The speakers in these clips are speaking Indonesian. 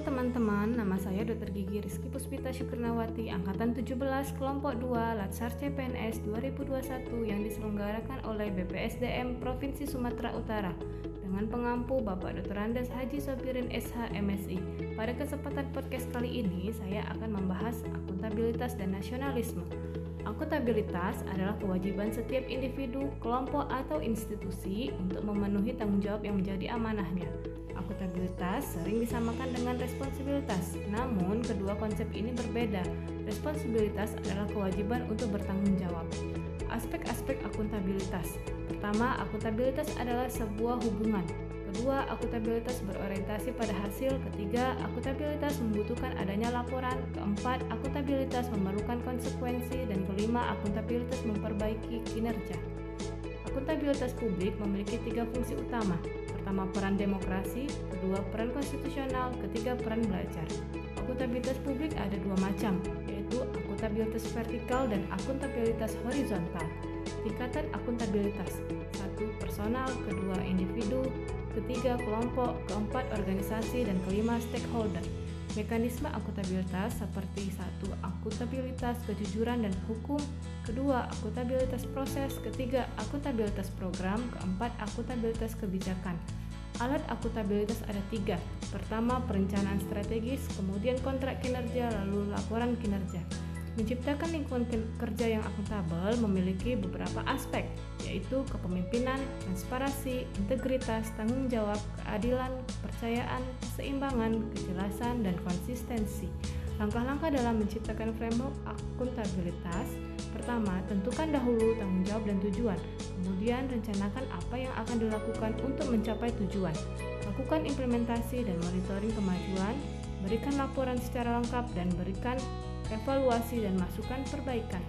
teman-teman, nama saya Dr. Gigi Rizky Puspita Syukurnawati, Angkatan 17, Kelompok 2, Latsar CPNS 2021 yang diselenggarakan oleh BPSDM Provinsi Sumatera Utara dengan pengampu Bapak Dr. Andes Haji Sobirin SH MSI. Pada kesempatan podcast kali ini, saya akan membahas akuntabilitas dan nasionalisme. Akuntabilitas adalah kewajiban setiap individu, kelompok, atau institusi untuk memenuhi tanggung jawab yang menjadi amanahnya akuntabilitas sering disamakan dengan responsibilitas. Namun, kedua konsep ini berbeda. Responsibilitas adalah kewajiban untuk bertanggung jawab. Aspek-aspek akuntabilitas. Pertama, akuntabilitas adalah sebuah hubungan. Kedua, akuntabilitas berorientasi pada hasil. Ketiga, akuntabilitas membutuhkan adanya laporan. Keempat, akuntabilitas memerlukan konsekuensi. Dan kelima, akuntabilitas memperbaiki kinerja. Akuntabilitas publik memiliki tiga fungsi utama, Pertama, peran demokrasi, kedua, peran konstitusional, ketiga, peran belajar. Akuntabilitas publik ada dua macam, yaitu akuntabilitas vertikal dan akuntabilitas horizontal. Tingkatan akuntabilitas, satu personal, kedua individu, ketiga kelompok, keempat organisasi, dan kelima stakeholder. Mekanisme akuntabilitas seperti satu akuntabilitas kejujuran dan hukum, kedua akuntabilitas proses, ketiga akuntabilitas program, keempat akuntabilitas kebijakan. Alat akuntabilitas ada tiga. Pertama, perencanaan strategis, kemudian kontrak kinerja, lalu laporan kinerja. Menciptakan lingkungan kerja yang akuntabel memiliki beberapa aspek, yaitu kepemimpinan, transparansi, integritas, tanggung jawab, keadilan, kepercayaan, keseimbangan, kejelasan, dan konsistensi. Langkah-langkah dalam menciptakan framework akuntabilitas Pertama, tentukan dahulu tanggung jawab dan tujuan. Kemudian, rencanakan apa yang akan dilakukan untuk mencapai tujuan. Lakukan implementasi dan monitoring kemajuan. Berikan laporan secara lengkap dan berikan evaluasi dan masukan perbaikan.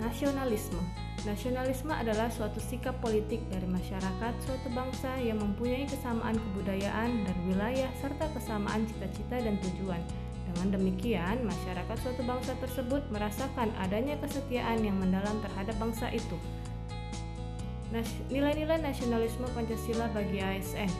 Nasionalisme Nasionalisme adalah suatu sikap politik dari masyarakat suatu bangsa yang mempunyai kesamaan kebudayaan dan wilayah serta kesamaan cita-cita dan tujuan. Dengan demikian, masyarakat suatu bangsa tersebut merasakan adanya kesetiaan yang mendalam terhadap bangsa itu. Nilai-nilai nasionalisme Pancasila bagi ASN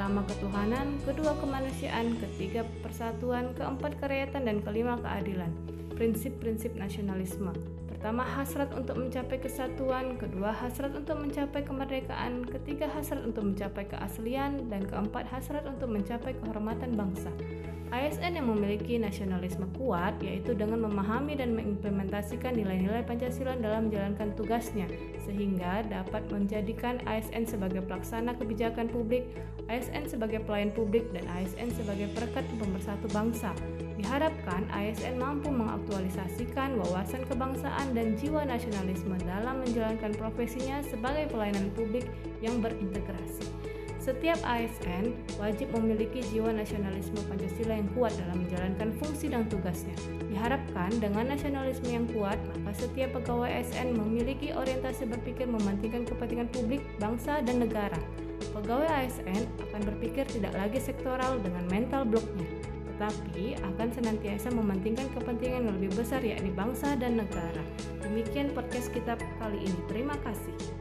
Pertama ketuhanan, kedua kemanusiaan, ketiga persatuan, keempat kerakyatan, dan kelima keadilan. Prinsip-prinsip nasionalisme Pertama, hasrat untuk mencapai kesatuan, kedua, hasrat untuk mencapai kemerdekaan, ketiga, hasrat untuk mencapai keaslian, dan keempat, hasrat untuk mencapai kehormatan bangsa. ASN yang memiliki nasionalisme kuat yaitu dengan memahami dan mengimplementasikan nilai-nilai Pancasila dalam menjalankan tugasnya sehingga dapat menjadikan ASN sebagai pelaksana kebijakan publik, ASN sebagai pelayan publik dan ASN sebagai perekat pemersatu bangsa. Diharapkan ASN mampu mengaktualisasikan wawasan kebangsaan dan jiwa nasionalisme dalam menjalankan profesinya sebagai pelayanan publik yang berintegrasi. Setiap ASN wajib memiliki jiwa nasionalisme Pancasila yang kuat dalam menjalankan fungsi dan tugasnya. Diharapkan dengan nasionalisme yang kuat, maka setiap pegawai ASN memiliki orientasi berpikir mementingkan kepentingan publik, bangsa, dan negara. Pegawai ASN akan berpikir tidak lagi sektoral dengan mental bloknya, tetapi akan senantiasa mementingkan kepentingan yang lebih besar yakni bangsa dan negara. Demikian podcast kita kali ini. Terima kasih.